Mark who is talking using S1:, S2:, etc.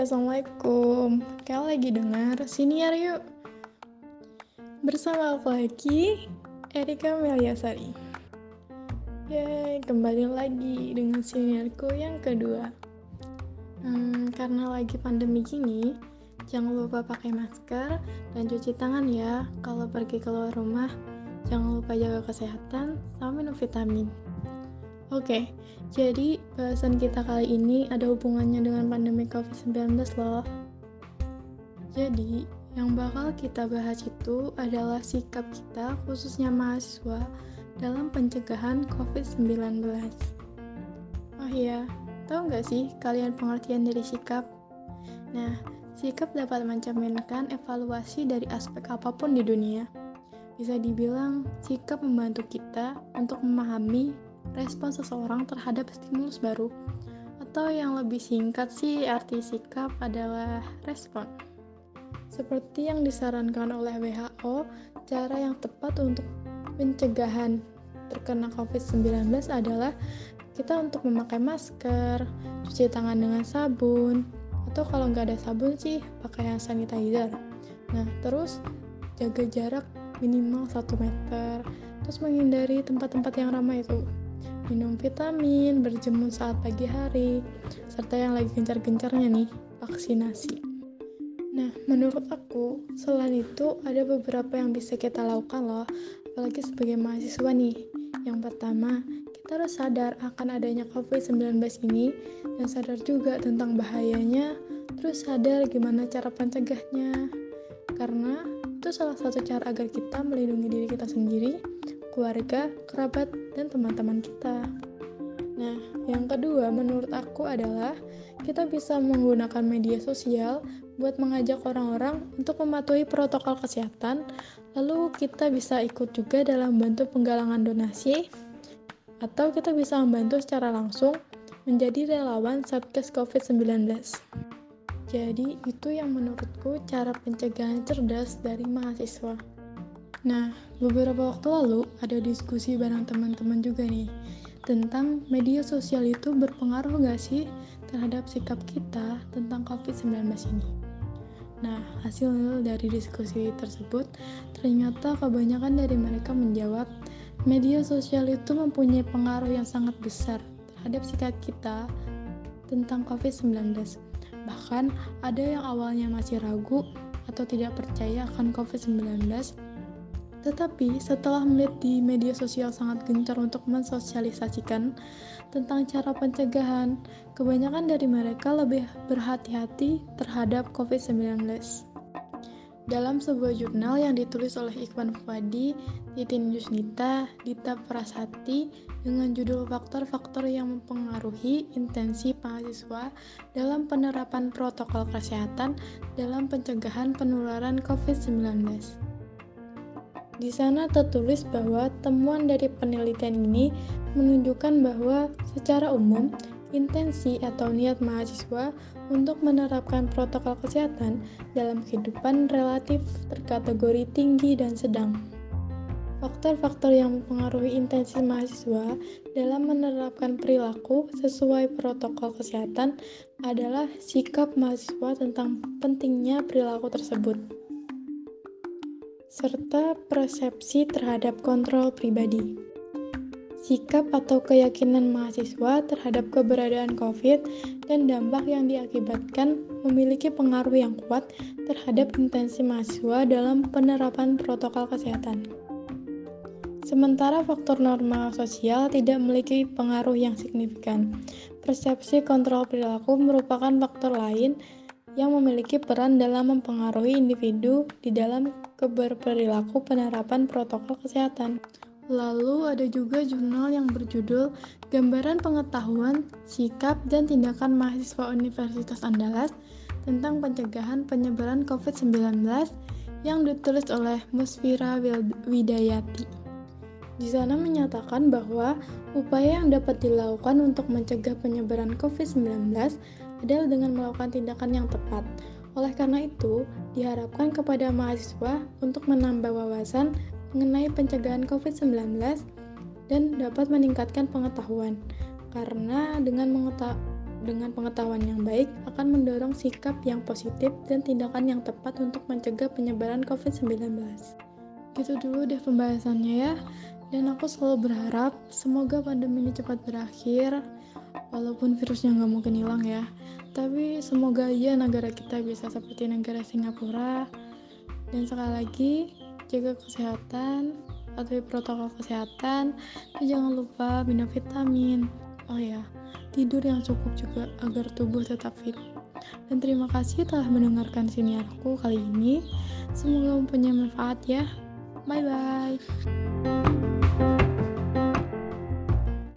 S1: Assalamualaikum. Kalian lagi dengar Siniar Yuk. Bersama aku lagi, Erika Meliasari. Yeay, kembali lagi dengan siniarku yang kedua. Hmm, karena lagi pandemi gini, jangan lupa pakai masker dan cuci tangan ya kalau pergi keluar rumah. Jangan lupa jaga kesehatan sama minum vitamin. Oke, jadi bahasan kita kali ini ada hubungannya dengan pandemi COVID-19 loh. Jadi, yang bakal kita bahas itu adalah sikap kita, khususnya mahasiswa, dalam pencegahan COVID-19. Oh iya, tahu nggak sih kalian pengertian dari sikap? Nah, sikap dapat mencerminkan evaluasi dari aspek apa pun di dunia. Bisa dibilang, sikap membantu kita untuk memahami respon seseorang terhadap stimulus baru atau yang lebih singkat sih arti sikap adalah respon. Seperti yang disarankan oleh WHO, cara yang tepat untuk pencegahan terkena COVID-19 adalah kita untuk memakai masker, cuci tangan dengan sabun, atau kalau nggak ada sabun sih pakai hand sanitizer. Nah, terus jaga jarak minimal 1 meter, terus menghindari tempat-tempat yang ramai itu minum vitamin, berjemur saat pagi hari, serta yang lagi gencar-gencarnya nih, vaksinasi. Nah, menurut aku, selain itu ada beberapa yang bisa kita lakukan loh, apalagi sebagai mahasiswa nih. Yang pertama, kita harus sadar akan adanya COVID-19 ini dan sadar juga tentang bahayanya, terus sadar gimana cara pencegahnya. Karena itu salah satu cara agar kita melindungi diri kita sendiri keluarga, kerabat, dan teman-teman kita. Nah, yang kedua menurut aku adalah kita bisa menggunakan media sosial buat mengajak orang-orang untuk mematuhi protokol kesehatan, lalu kita bisa ikut juga dalam bantu penggalangan donasi, atau kita bisa membantu secara langsung menjadi relawan Satgas COVID-19. Jadi, itu yang menurutku cara pencegahan cerdas dari mahasiswa. Nah, beberapa waktu lalu ada diskusi bareng teman-teman juga nih tentang media sosial itu berpengaruh gak sih terhadap sikap kita tentang COVID-19 ini. Nah, hasil dari diskusi tersebut ternyata kebanyakan dari mereka menjawab media sosial itu mempunyai pengaruh yang sangat besar terhadap sikap kita tentang COVID-19. Bahkan ada yang awalnya masih ragu atau tidak percaya akan COVID-19 tetapi setelah melihat di media sosial sangat gencar untuk mensosialisasikan tentang cara pencegahan, kebanyakan dari mereka lebih berhati-hati terhadap COVID-19. Dalam sebuah jurnal yang ditulis oleh Ikhwan Fuadi, Titin Yusnita, Dita Prasati, dengan judul Faktor-faktor yang mempengaruhi intensi mahasiswa dalam penerapan protokol kesehatan dalam pencegahan penularan COVID-19. Di sana tertulis bahwa temuan dari penelitian ini menunjukkan bahwa secara umum intensi atau niat mahasiswa untuk menerapkan protokol kesehatan dalam kehidupan relatif terkategori tinggi dan sedang. Faktor-faktor yang mempengaruhi intensi mahasiswa dalam menerapkan perilaku sesuai protokol kesehatan adalah sikap mahasiswa tentang pentingnya perilaku tersebut serta persepsi terhadap kontrol pribadi. Sikap atau keyakinan mahasiswa terhadap keberadaan COVID dan dampak yang diakibatkan memiliki pengaruh yang kuat terhadap intensi mahasiswa dalam penerapan protokol kesehatan. Sementara faktor norma sosial tidak memiliki pengaruh yang signifikan. Persepsi kontrol perilaku merupakan faktor lain yang memiliki peran dalam mempengaruhi individu di dalam keberperilaku penerapan protokol kesehatan. Lalu ada juga jurnal yang berjudul Gambaran Pengetahuan, Sikap, dan Tindakan Mahasiswa Universitas Andalas tentang pencegahan penyebaran COVID-19 yang ditulis oleh Musfira Widayati. Di sana menyatakan bahwa upaya yang dapat dilakukan untuk mencegah penyebaran COVID-19 adalah dengan melakukan tindakan yang tepat, oleh karena itu, diharapkan kepada mahasiswa untuk menambah wawasan mengenai pencegahan COVID-19 dan dapat meningkatkan pengetahuan. Karena dengan mengeta dengan pengetahuan yang baik akan mendorong sikap yang positif dan tindakan yang tepat untuk mencegah penyebaran COVID-19. Gitu dulu deh pembahasannya ya. Dan aku selalu berharap semoga pandemi ini cepat berakhir, walaupun virusnya nggak mungkin hilang ya. Tapi semoga aja negara kita bisa seperti negara Singapura. Dan sekali lagi, jaga kesehatan, patuhi protokol kesehatan, dan jangan lupa minum vitamin. Oh ya, tidur yang cukup juga agar tubuh tetap fit. Dan terima kasih telah mendengarkan siniarku kali ini. Semoga mempunyai manfaat ya. Bye bye.